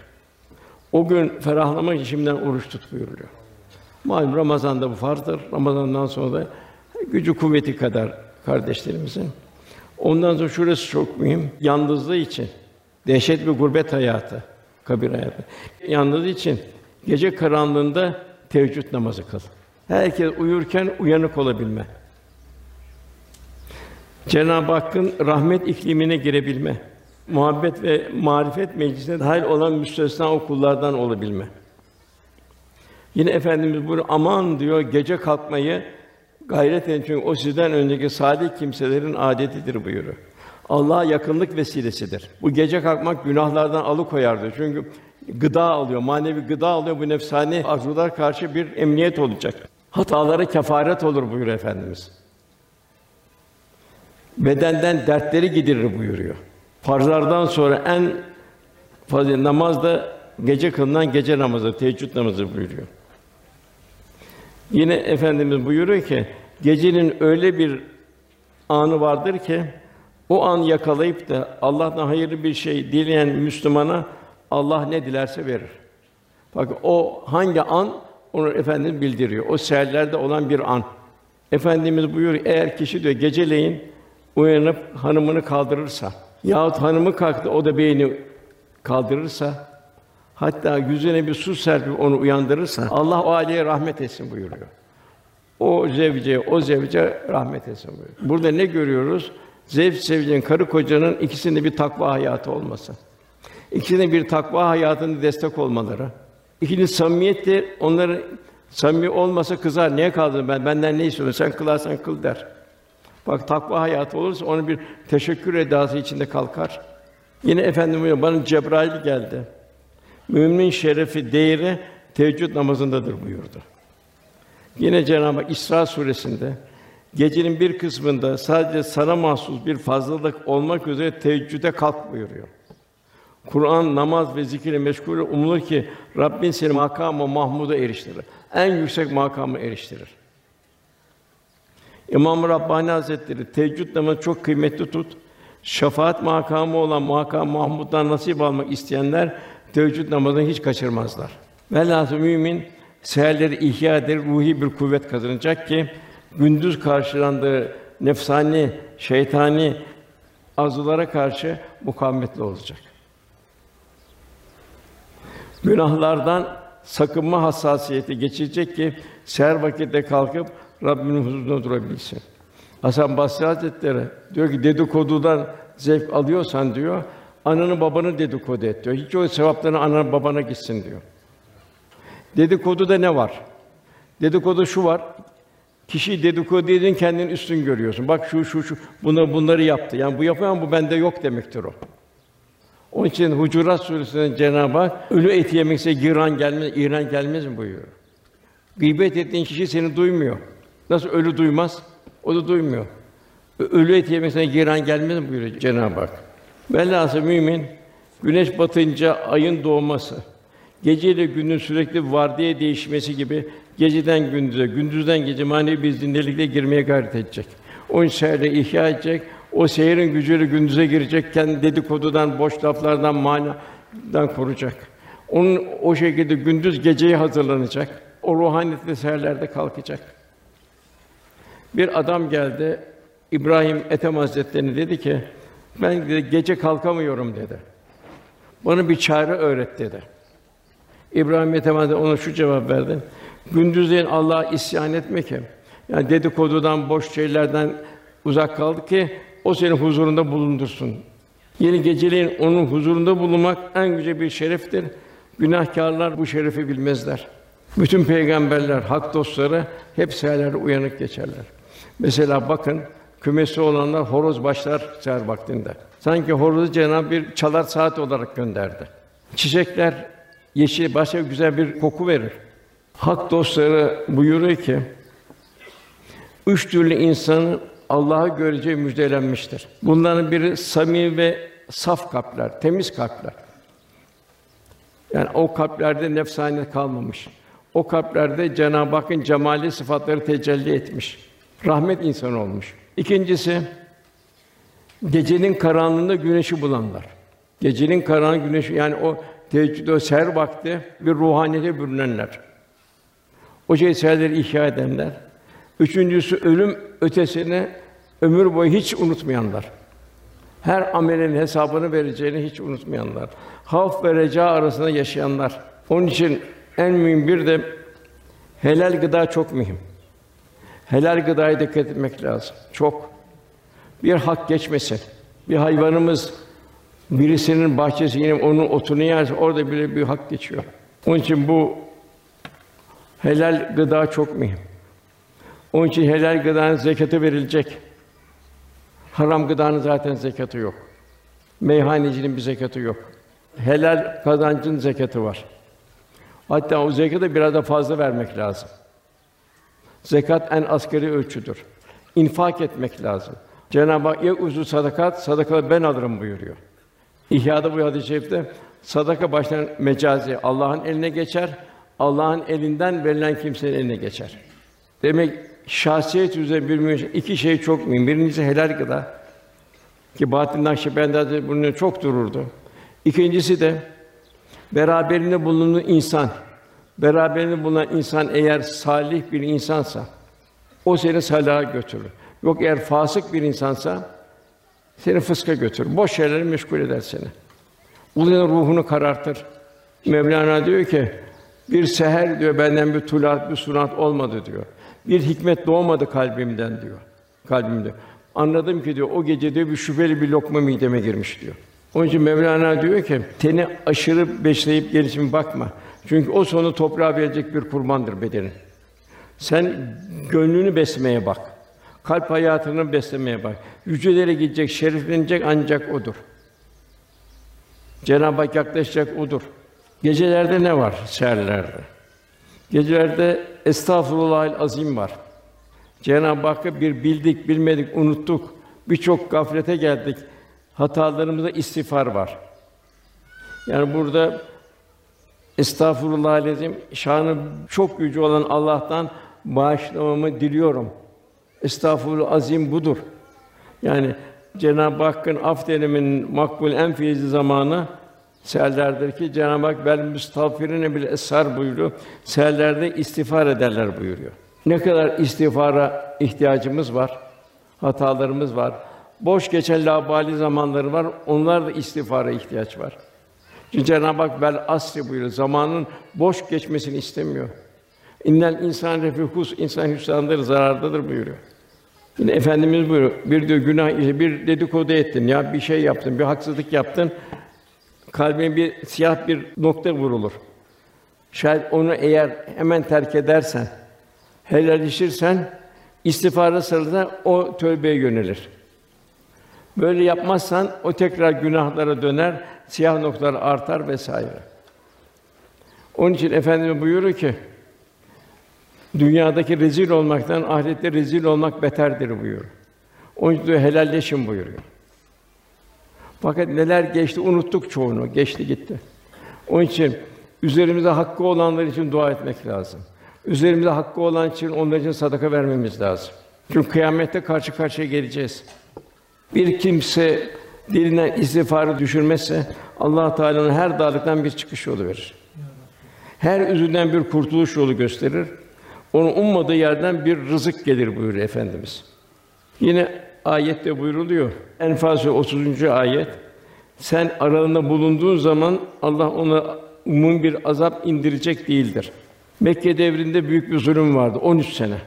O gün ferahlamak için şimdiden oruç tut buyuruluyor. Malum Ramazan'da bu farzdır. Ramazan'dan sonra da gücü kuvveti kadar kardeşlerimizin. Ondan sonra şurası çok mühim. Yalnızlığı için dehşet bir gurbet hayatı, kabir hayatı. Yalnızlığı için gece karanlığında teheccüd namazı kıl. Herkes uyurken uyanık olabilme. Cenab-ı Hakk'ın rahmet iklimine girebilme. Muhabbet ve marifet meclisine dahil olan müstesna o kullardan olabilme. Yine efendimiz buyuruyor aman diyor gece kalkmayı gayret edin çünkü o sizden önceki salih kimselerin adetidir buyuruyor. Allah'a yakınlık vesilesidir. Bu gece kalkmak günahlardan alıkoyardı. Çünkü gıda alıyor, manevi gıda alıyor. Bu nefsani arzular karşı bir emniyet olacak. Hatalara kefaret olur buyuruyor efendimiz. bedenden dertleri giderir buyuruyor. Farzlardan sonra en fazla namaz da gece kılınan gece namazı, teheccüd namazı buyuruyor. Yine efendimiz buyuruyor ki gecenin öyle bir anı vardır ki o an yakalayıp da Allah'tan hayırlı bir şey dileyen Müslümana Allah ne dilerse verir. Bak o hangi an onu efendimiz bildiriyor. O seherlerde olan bir an. Efendimiz buyuruyor eğer kişi diyor geceleyin uyanıp hanımını kaldırırsa yahut hanımı kalktı o da beyni kaldırırsa hatta yüzüne bir su serpip onu uyandırırsa Allah o aileye rahmet etsin buyuruyor. O zevce, o zevce rahmet etsin buyuruyor. Burada ne görüyoruz? Zevç sevcenin karı kocanın ikisinde bir takva hayatı olması. İkisinde bir takva hayatında destek olmaları. İkinci samimiyettir. Onları samimi olmasa kızar. Niye kaldın ben? Benden ne istiyorsun? Sen kılarsan kıl der. Bak takva hayatı olursa onun bir teşekkür edası içinde kalkar. Yine efendim buyuruyor, bana Cebrail geldi. Mümin şerefi, değeri teheccüd namazındadır buyurdu. Yine Cenab-ı Hak İsra suresinde gecenin bir kısmında sadece sana mahsus bir fazlalık olmak üzere teheccüde kalk buyuruyor. Kur'an, namaz ve zikirle meşgul umulur ki Rabbin seni makamı mahmuda eriştirir. En yüksek makamı eriştirir. İmam Rabbani Hazretleri teheccüd namazı çok kıymetli tut. Şefaat makamı olan makam Mahmud'dan nasip almak isteyenler teheccüd namazını hiç kaçırmazlar. Velhâsıl mümin seherleri ihya eder, ruhi bir kuvvet kazanacak ki gündüz karşılandığı nefsani, şeytani arzulara karşı mukavemetli olacak. Günahlardan sakınma hassasiyeti geçecek ki seher vakitte kalkıp Rabbinin huzurunda durabilsin. Hasan Basri Hazretleri diyor ki dedikodudan zevk alıyorsan diyor, ananı babanı dedikodu et diyor. Hiç o sevaplarını anana babana gitsin diyor. Dedikoduda ne var? Dedikodu şu var. Kişi dedikodu edin kendini üstün görüyorsun. Bak şu şu şu bunu bunları yaptı. Yani bu yapıyor bu bende yok demektir o. Onun için Hucurat Suresi'nde Cenab-ı Hak ölü eti yemekse giran gelmez, İran gelmez mi buyuruyor. Gıybet ettiğin kişi seni duymuyor. Nasıl ölü duymaz? O da duymuyor. Ölü eti yemekse giran gelmez mi buyuruyor Cenab-ı Hak. Velhâsıl mümin güneş batınca ayın doğması, gece ile gündüz sürekli vardiya değişmesi gibi geceden gündüze, gündüzden gece manevi bir zindelikle girmeye gayret edecek. O seherle ihya edecek, o seyirin gücüyle gündüze girecek, kendi dedikodudan, boş laflardan, manadan koruyacak. Onun o şekilde gündüz geceye hazırlanacak. O ruhaniyetli seherlerde kalkacak. Bir adam geldi, İbrahim Ethem Hazretleri'ne dedi ki, ben gece kalkamıyorum dedi. Bana bir çare öğret dedi. İbrahim Hazretleri ona şu cevap verdi. Gündüzleyin Allah'a isyan etme ki. Yani dedikodudan, boş şeylerden uzak kaldı ki o senin huzurunda bulundursun. Yeni geceleyin onun huzurunda bulunmak en güzel bir şereftir. Günahkârlar bu şerefi bilmezler. Bütün peygamberler, hak dostları hep seherlerde uyanık geçerler. Mesela bakın kümesi olanlar horoz başlar seher vaktinde. Sanki horozu Cenab-ı bir çalar saat olarak gönderdi. Çiçekler yeşil başka güzel bir koku verir. Hak dostları buyuruyor ki üç türlü insanın Allah'ı göreceği müjdelenmiştir. Bunların biri samimi ve saf kalpler, temiz kalpler. Yani o kalplerde nefsane kalmamış. O kalplerde Cenab-ı Hakk'ın cemali sıfatları tecelli etmiş. Rahmet insanı olmuş. İkincisi gecenin karanlığında güneşi bulanlar. Gecenin karanlığı güneşi yani o teheccüd o ser vakti bir ruhaniyete bürünenler. O şey seherleri ihya edenler. Üçüncüsü ölüm ötesini ömür boyu hiç unutmayanlar. Her amelin hesabını vereceğini hiç unutmayanlar. Havf ve reca arasında yaşayanlar. Onun için en mühim bir de helal gıda çok mühim. Helal gıdaya dikkat etmek lazım. Çok. Bir hak geçmesin. Bir hayvanımız birisinin bahçesi yine onun otunu yerse orada bile bir hak geçiyor. Onun için bu helal gıda çok mühim. Onun için helal gıdanın zekatı verilecek. Haram gıdanın zaten zekatı yok. Meyhanecinin bir zekatı yok. Helal kazancın zekatı var. Hatta o zekatı biraz da fazla vermek lazım. Zekat en asgari ölçüdür. İnfak etmek lazım. Cenab-ı Hak ya uzun sadakat, sadakaları ben alırım buyuruyor. İhya'da bu hadis-i şerifte sadaka başlayan mecazi Allah'ın eline geçer. Allah'ın elinden verilen kimsenin eline geçer. Demek şahsiyet üzerine bir mümin iki şey çok mühim. Birincisi helal gıda ki Bahattin Nakşibendi Hazretleri bunun çok dururdu. İkincisi de beraberinde bulunduğu insan, beraberinde bulunan insan eğer salih bir insansa o seni salaha götürür. Yok eğer fasık bir insansa seni fıska götürür. Boş şeylerle meşgul eder seni. Uluyan ruhunu karartır. Mevlana diyor ki bir seher diyor benden bir tulat bir sunat olmadı diyor. Bir hikmet doğmadı kalbimden diyor. Kalbimde. Anladım ki diyor o gece diyor bir şüpheli bir lokma mideme girmiş diyor. Onun için Mevlana diyor ki teni aşırı besleyip gelişime bakma. Çünkü o sonu toprağa verecek bir kurbandır bedenin. Sen gönlünü beslemeye bak. Kalp hayatını beslemeye bak. Yücelere gidecek, şereflenecek ancak odur. Cenab-ı Hak yaklaşacak odur. Gecelerde ne var? Seherlerde. Gecelerde estağfurullahal azim var. Cenab-ı Hakk'ı bir bildik, bilmedik, unuttuk. Birçok gaflete geldik. Hatalarımıza istiğfar var. Yani burada estağfurullah azim şanı çok yüce olan Allah'tan bağışlamamı diliyorum. Estağfurullah azim budur. Yani Cenab-ı Hakk'ın af dileminin makbul en feyizli zamanı seherlerdir ki Cenab-ı Hak bel müstağfirine bile esar buyuruyor. Seherlerde istiğfar ederler buyuruyor. Ne kadar istiğfara ihtiyacımız var, hatalarımız var. Boş geçen labali zamanları var. Onlar da istiğfara ihtiyaç var. Çünkü Cenab-ı Hak bel asri buyuruyor. Zamanın boş geçmesini istemiyor. İnnel insan refikus insan hüsrandır, zarardadır buyuruyor. Yine efendimiz buyuruyor. Bir diyor günah bir dedikodu ettin ya bir şey yaptın, bir haksızlık yaptın. Kalbine bir siyah bir nokta vurulur. Şayet onu eğer hemen terk edersen, helalleşirsen istiğfara sırasında o tövbeye yönelir. Böyle yapmazsan o tekrar günahlara döner, siyah noktalar artar vesaire. Onun için efendimiz buyuruyor ki dünyadaki rezil olmaktan ahirette rezil olmak beterdir buyuruyor. Onun için diyor, helalleşin buyuruyor. Fakat neler geçti unuttuk çoğunu, geçti gitti. Onun için üzerimize hakkı olanlar için dua etmek lazım. Üzerimize hakkı olan için onlar için sadaka vermemiz lazım. Çünkü kıyamette karşı karşıya geleceğiz. Bir kimse dilinden istiğfarı düşürmezse Allah Teala ona her darlıktan bir çıkış yolu verir. Her üzünden bir kurtuluş yolu gösterir. Onun ummadığı yerden bir rızık gelir buyuruyor efendimiz. Yine ayette buyruluyor. Enfal Suresi 30. ayet. Sen aralarında bulunduğun zaman Allah ona umum bir azap indirecek değildir. Mekke devrinde büyük bir zulüm vardı 13 sene.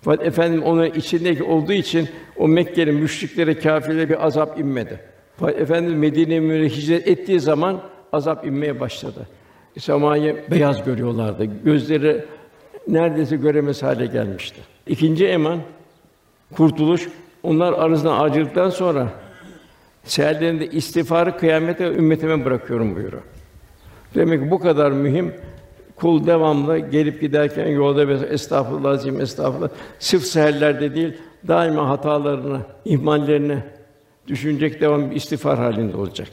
Fakat efendim onu içindeki olduğu için o Mekke'nin müşriklere, kâfirlere bir azap inmedi. Fakat efendim Medine Münevvere hicret ettiği zaman azap inmeye başladı. Semayı beyaz görüyorlardı. Gözleri neredeyse göremez hale gelmişti. İkinci eman kurtuluş onlar arasında acılıktan sonra seherlerinde istiğfarı kıyamete ümmetime bırakıyorum buyuruyor. Demek ki bu kadar mühim kul devamlı gelip giderken yolda ve estağfurullah azim estağfurullah sırf seherlerde değil daima hatalarını, ihmallerini düşünecek devam istiğfar halinde olacak.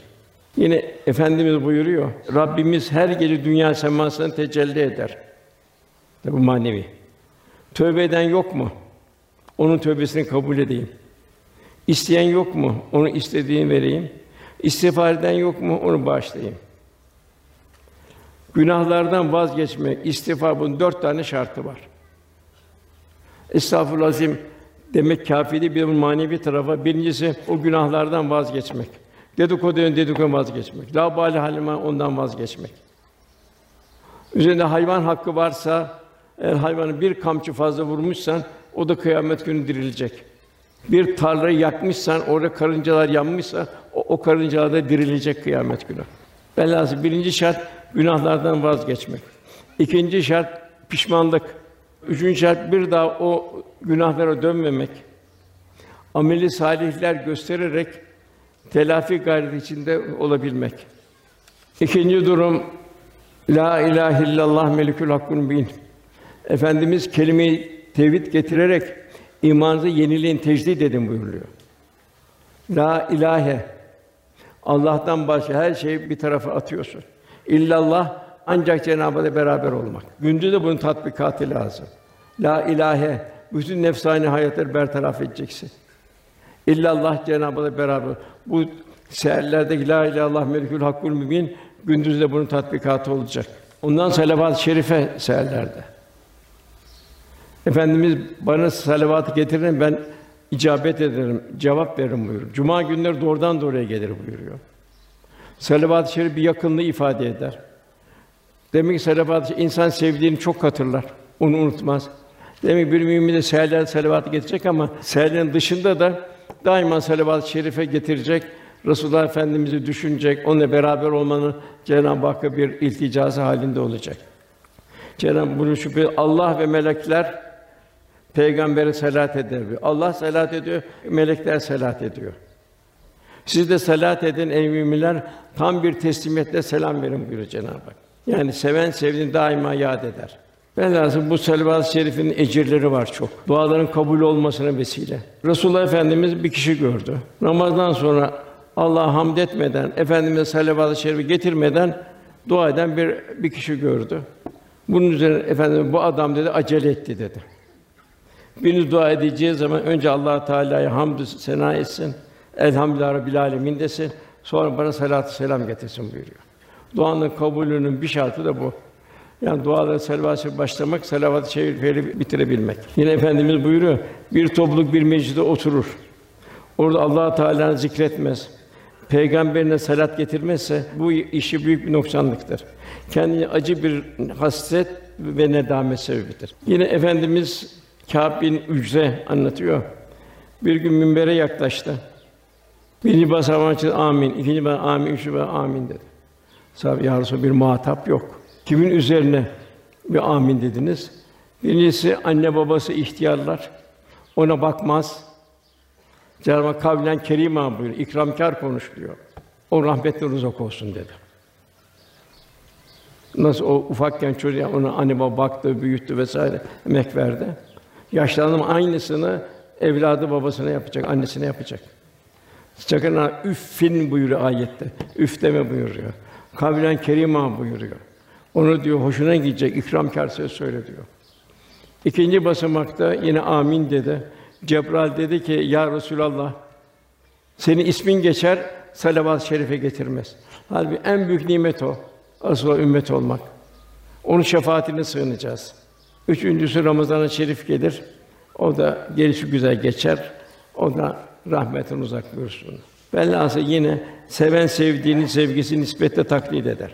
Yine efendimiz buyuruyor. Rabbimiz her gece dünya semasına tecelli eder. Bu manevi. Tövbe eden yok mu? Onun tövbesini kabul edeyim. İsteyen yok mu? Onu istediğini vereyim. İstiğfar eden yok mu? Onu bağışlayayım. Günahlardan vazgeçmek, istiğfar bunun dört tane şartı var. Estağfurullah demek değil, bir manevi tarafa. Birincisi o günahlardan vazgeçmek. Dedikodudan dedikodu vazgeçmek. La bali halime ondan vazgeçmek. Üzerinde hayvan hakkı varsa eğer hayvanı bir kamçı fazla vurmuşsan o da kıyamet günü dirilecek. Bir tarlayı yakmışsan, orada karıncalar yanmışsa o, o karıncalar da dirilecek kıyamet günü. Belası birinci şart günahlardan vazgeçmek. İkinci şart pişmanlık. Üçüncü şart bir daha o günahlara dönmemek. Ameli salihler göstererek telafi gayreti içinde olabilmek. İkinci durum La ilahe illallah melikül hakkun bin. Efendimiz kelime-i tevhid getirerek imanınızı yenileyin, tecdid edin buyuruyor. La ilahe. Allah'tan başka her şeyi bir tarafa atıyorsun. İllallah ancak Cenab-ı Hak'la beraber olmak. Gündüz de bunun tatbikatı lazım. La ilahe bütün nefsani hayatları bertaraf edeceksin. İllallah Cenab-ı Hak'la beraber. Bu seherlerdeki la ilahe illallah melikül hakkul mübin gündüz de bunun tatbikatı olacak. Ondan salavat-ı şerife seherlerde. Efendimiz bana salavatı getirin ben icabet ederim, cevap veririm buyuruyor. Cuma günleri doğrudan doğruya gelir buyuruyor. Salavat-ı şerif bir yakınlığı ifade eder. Demek ki salavat-ı şerif, insan sevdiğini çok hatırlar, onu unutmaz. Demek ki bir mümin de seherler salavatı getirecek ama seherlerin dışında da daima salavat-ı şerife getirecek. Resulullah Efendimiz'i düşünecek, onunla beraber olmanın Cenab-ı Hakk'a bir ilticası halinde olacak. Cenab-ı bunu şüphe Allah ve melekler peygambere salat eder. Allah salat ediyor, melekler salat ediyor. Siz de salat edin ey müminler, tam bir teslimiyetle selam verin buyuruyor Cenab-ı Hak. Yani seven sevdiğini daima yad eder. Lazım bu salavat-ı şerifin ecirleri var çok. Duaların kabul olmasına vesile. Resulullah Efendimiz bir kişi gördü. Namazdan sonra Allah'a hamd etmeden, Efendimize salavat-ı şerifi getirmeden dua eden bir bir kişi gördü. Bunun üzerine efendim bu adam dedi acele etti dedi. Biriniz dua edeceği zaman önce Allah Teala'ya hamdü sena etsin. Elhamdülillah Rabbil alemin desin. Sonra bana salatü selam getirsin buyuruyor. Duanın kabulünün bir şartı da bu. Yani dualara salavat başlamak, salavat-ı şerifleri bitirebilmek. Yine efendimiz buyuruyor. Bir topluluk bir mecliste oturur. Orada Allah Teala'nı zikretmez. Peygamberine salat getirmezse bu işi büyük bir noksanlıktır. Kendine acı bir hasret ve nedamet sebebidir. Yine efendimiz Kâb bin Ücre anlatıyor. Bir gün minbere yaklaştı. Birinci basamak için amin, ikinci ben amin, üçüncü ben amin dedi. Sahabe ya Resulallah, bir muhatap yok. Kimin üzerine bir amin dediniz? Birincisi anne babası ihtiyarlar. Ona bakmaz. Cenab-ı Hak kavlen kerîmâ buyuruyor. İkramkar konuşuyor. O rahmetten uzak olsun dedi. Nasıl o ufakken çocuğa ona anne baba baktı, büyüttü vesaire emek verdi. Yaşlandım aynısını evladı babasına yapacak, annesine yapacak. Sakın ha üffin buyuruyor ayette. Üf deme buyuruyor. Kavlen kerima buyuruyor. Onu diyor hoşuna gidecek ikramkar söz söyle diyor. İkinci basamakta yine amin dedi. Cebrail dedi ki ya Resulallah senin ismin geçer salavat-ı şerife getirmez. Halbuki en büyük nimet o. Asıl ümmet olmak. Onun şefaatine sığınacağız. Üçüncüsü Ramazan-ı Şerif gelir. O da gelişi güzel geçer. O da rahmetin uzak buyursun. Velhâsıl yine seven sevdiğini sevgisi nispetle taklit eder.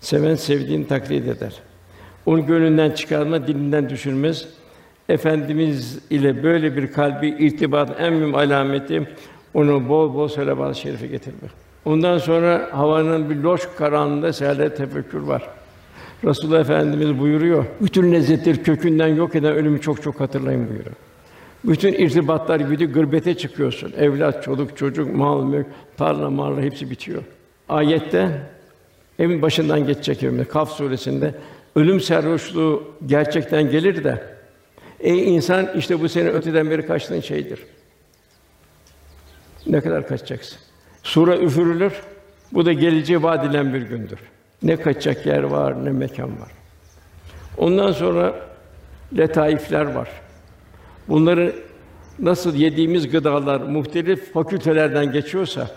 Seven sevdiğini taklit eder. Onu gönlünden çıkarma, dilinden düşürmez. Efendimiz ile böyle bir kalbi irtibat en mühim alameti onu bol bol selavat-ı şerife getirmek. Ondan sonra havanın bir loş karanlığında seherler tefekkür var. Resulullah Efendimiz buyuruyor. Bütün lezzetleri kökünden yok eden ölümü çok çok hatırlayın buyuruyor. Bütün irtibatlar gibi gırbete çıkıyorsun. Evlat, çoluk, çocuk, mal, mülk, tarla, marla hepsi bitiyor. Ayette evin başından geçecek evimde Kaf suresinde ölüm serhoşluğu gerçekten gelir de ey insan işte bu senin öteden beri kaçtığın şeydir. Ne kadar kaçacaksın? Sura üfürülür. Bu da geleceği vaad edilen bir gündür. Ne kaçacak yer var, ne mekan var. Ondan sonra letaifler var. Bunları nasıl yediğimiz gıdalar muhtelif fakültelerden geçiyorsa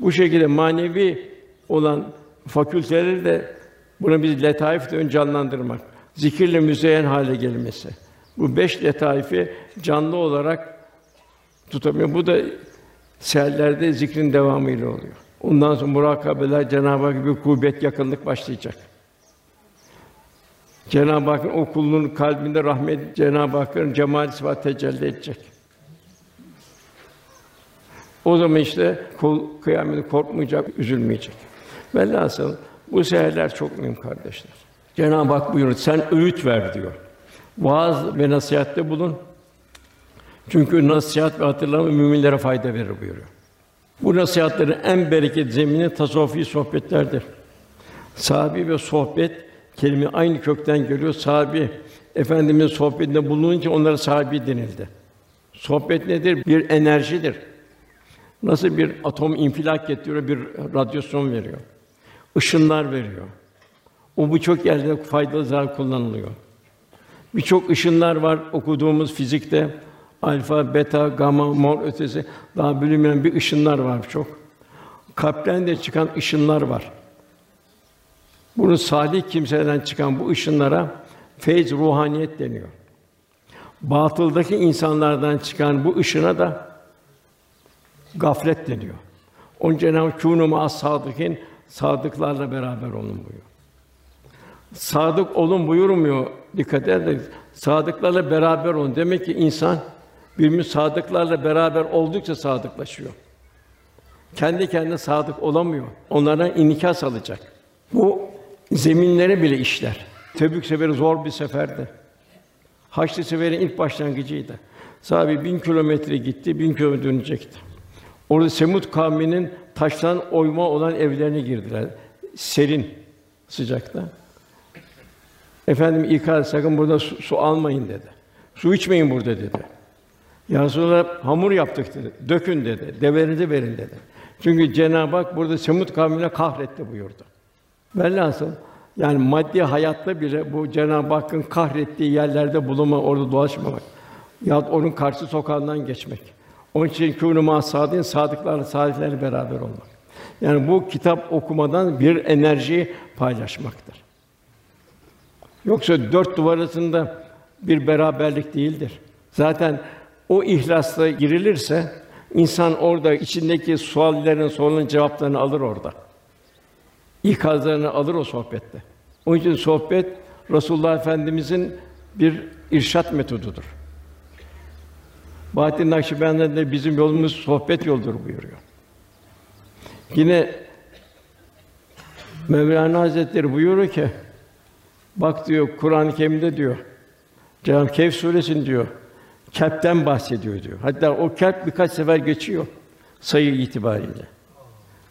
bu şekilde manevi olan fakülteleri de buna biz letaif de ön canlandırmak, zikirle müzeyyen hale gelmesi. Bu beş letaifi canlı olarak tutamıyor. Bu da seherlerde zikrin devamıyla oluyor. Ondan sonra murakabeler Cenab-ı Hak bir kuvvet, yakınlık başlayacak. Cenab-ı Hakk'ın o kulunun kalbinde rahmet Cenab-ı Hakk'ın cemal sıfat tecelli edecek. O zaman işte kul kıyamete korkmayacak, üzülmeyecek. Velhasıl bu seherler çok mühim kardeşler. Cenab-ı Hak buyuruyor, sen öğüt ver diyor. Vaaz ve nasihatte bulun. Çünkü nasihat ve hatırlama müminlere fayda verir buyuruyor. Bu nasihatlerin en bereket zemini tasavvufi sohbetlerdir. Sahabi ve sohbet kelime aynı kökten geliyor. Sahabi Efendimiz sohbetinde bulununca onlara sahabi denildi. Sohbet nedir? Bir enerjidir. Nasıl bir atom infilak ettiriyor, bir radyasyon veriyor. Işınlar veriyor. O birçok yerde faydalı zarar kullanılıyor. Birçok ışınlar var okuduğumuz fizikte. Alfa, beta, gamma, mor ötesi daha bilinmeyen bir ışınlar var çok. Kalpten de çıkan ışınlar var. Bunu salih kimselerden çıkan bu ışınlara feyz ruhaniyet deniyor. Batıldaki insanlardan çıkan bu ışına da gaflet deniyor. Onun Cenab-ı Kûnû as sadıkîn sadıklarla beraber olun buyuruyor. Sadık olun buyurmuyor. Dikkat edin. Sadıklarla beraber olun. Demek ki insan birbirimiz sadıklarla beraber oldukça sadıklaşıyor. Kendi kendine sadık olamıyor. Onlara inikas alacak. Bu zeminlere bile işler. Tebük seferi zor bir seferdi. Haçlı seferin ilk başlangıcıydı. Sahabe bin kilometre gitti, bin kilometre dönecekti. Orada Semut kavminin taştan oyma olan evlerine girdiler. Serin sıcakta. Efendim ikaz sakın burada su, su almayın dedi. Su içmeyin burada dedi. Ya sonra hamur yaptık dedi. Dökün dedi. Deverinizi verin dedi. Çünkü Cenab-ı Hak burada Semut kavmine kahretti buyurdu. Velhasıl yani maddi hayatta bile bu Cenab-ı Hakk'ın kahrettiği yerlerde bulunma, orada dolaşmamak. Ya onun karşı sokağından geçmek. Onun için kûnû sadin sadıklarla salihlerle beraber olmak. Yani bu kitap okumadan bir enerji paylaşmaktır. Yoksa dört duvar arasında bir beraberlik değildir. Zaten o ihlasla girilirse insan orada içindeki suallerin, soruların cevaplarını alır orada. İkazlarını alır o sohbette. Onun için sohbet Resulullah Efendimizin bir irşat metodudur. Bahattin Nakşibendi de bizim yolumuz sohbet yoldur buyuruyor. Yine Mevlana Hazretleri buyuruyor ki bak diyor Kur'an-ı Kerim'de diyor Cenab-ı Kehf suresinde diyor kalpten bahsediyor diyor. Hatta o kalp birkaç sefer geçiyor sayı itibariyle.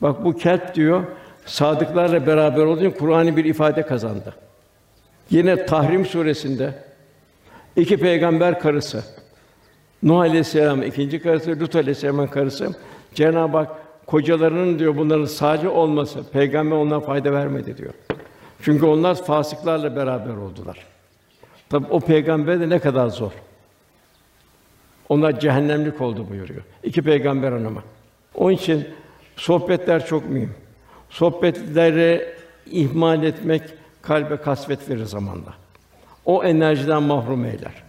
Bak bu kalp diyor sadıklarla beraber olduğu Kur'an'ı bir ifade kazandı. Yine Tahrim suresinde iki peygamber karısı Nuh aleyhisselam ikinci karısı, Lut aleyhisselamın karısı Cenab-ı Hak kocalarının diyor bunların sadece olması peygamber onlara fayda vermedi diyor. Çünkü onlar fasıklarla beraber oldular. Tabi o peygamber de ne kadar zor. Onlar cehennemlik oldu buyuruyor. İki peygamber hanıma. Onun için sohbetler çok mühim. Sohbetleri ihmal etmek kalbe kasvet verir zamanla. O enerjiden mahrum eyler.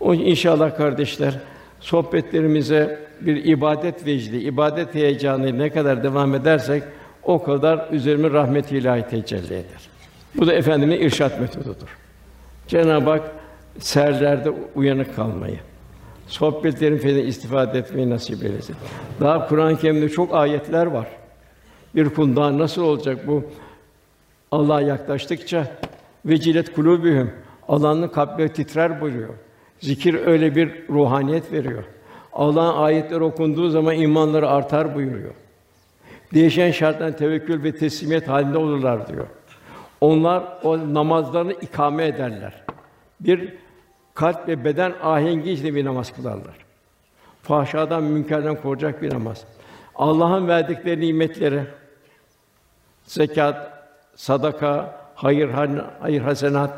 O inşallah kardeşler sohbetlerimize bir ibadet vecdi, ibadet heyecanı ne kadar devam edersek o kadar üzerime rahmet ilahi tecelli eder. Bu da efendimin irşat metodudur. Cenab-ı Hak serlerde uyanık kalmayı, sohbetlerin feyzinden istifade etmeyi nasip eylesin. Daha Kur'an-ı Kerim'de çok ayetler var. Bir kul daha nasıl olacak bu? Allah'a yaklaştıkça vecilet kulubühüm Allah'ın kalpleri titrer buyuruyor. Zikir öyle bir ruhaniyet veriyor. Allah'ın ayetleri okunduğu zaman imanları artar buyuruyor. Değişen şarttan tevekkül ve teslimiyet halinde olurlar diyor. Onlar o namazlarını ikame ederler. Bir kalp ve beden ahengi içinde bir namaz kılarlar. Fahşadan, münkerden koruyacak bir namaz. Allah'ın verdikleri nimetleri zekat, sadaka, hayır, hayır hasenat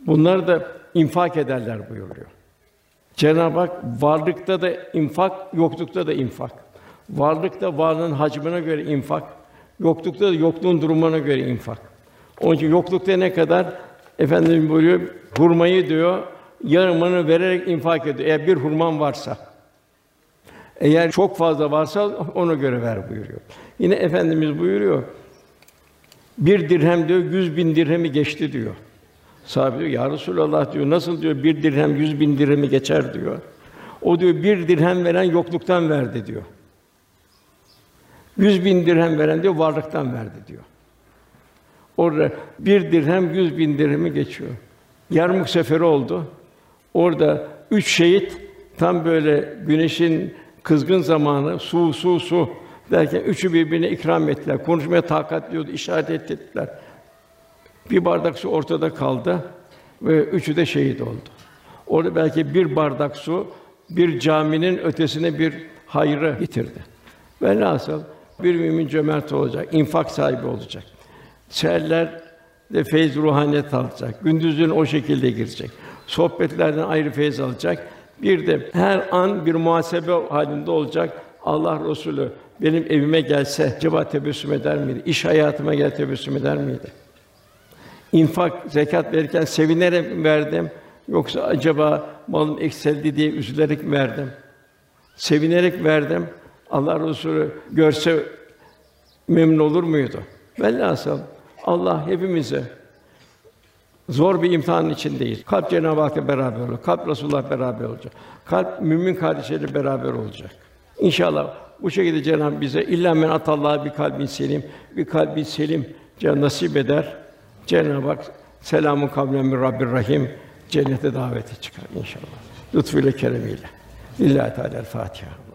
bunları da infak ederler buyuruyor. Cenab-ı Hak varlıkta da infak, yoklukta da infak. Varlıkta varlığın hacmine göre infak, yoklukta da yokluğun durumuna göre infak. Onun için yoklukta ne kadar efendim buyuruyor, hurmayı diyor yarımını vererek infak ediyor. Eğer bir hurman varsa. Eğer çok fazla varsa ona göre ver buyuruyor. Yine efendimiz buyuruyor. Bir dirhem diyor yüz bin dirhemi geçti diyor. Sahabe diyor, Ya Resulallah diyor, nasıl diyor bir dirhem yüz bin dirhemi geçer diyor. O diyor bir dirhem veren yokluktan verdi diyor. Yüz bin dirhem veren diyor varlıktan verdi diyor. Orada bir dirhem yüz bin dirhemi geçiyor. Yarmuk seferi oldu. Orada üç şehit tam böyle güneşin kızgın zamanı su su su derken üçü birbirine ikram ettiler. Konuşmaya takat diyordu, işaret ettiler. Bir bardak su ortada kaldı ve üçü de şehit oldu. Orada belki bir bardak su bir caminin ötesine bir hayrı getirdi. Velhasıl bir mümin cömert olacak, infak sahibi olacak. Seherler de feyz ruhaniyet alacak. Gündüzün o şekilde girecek. Sohbetlerden ayrı feyz alacak. Bir de her an bir muhasebe halinde olacak. Allah Resulü benim evime gelse acaba tebessüm eder miydi? İş hayatıma gel tebessüm eder miydi? İnfak, zekat verirken sevinerek mi verdim yoksa acaba malım eksildi diye üzülerek mi verdim? Sevinerek verdim. Allah Resulü görse memnun olur muydu? Velhasıl Allah hepimize zor bir imtihanın içindeyiz. Kalp Cenab-ı Hak'la beraber olacak. Kalp Resulullah beraber olacak. Kalp mümin kardeşleri beraber olacak. İnşallah bu şekilde Cenab-ı bize illa men atallah bir kalbin selim, bir kalbin selim Cenab nasip eder. Cenab-ı Hak selamun kavlen min Rabbir Rahim cennete davete çıkar inşallah. Lütfuyla keremiyle. Lillahi Teala Fatiha.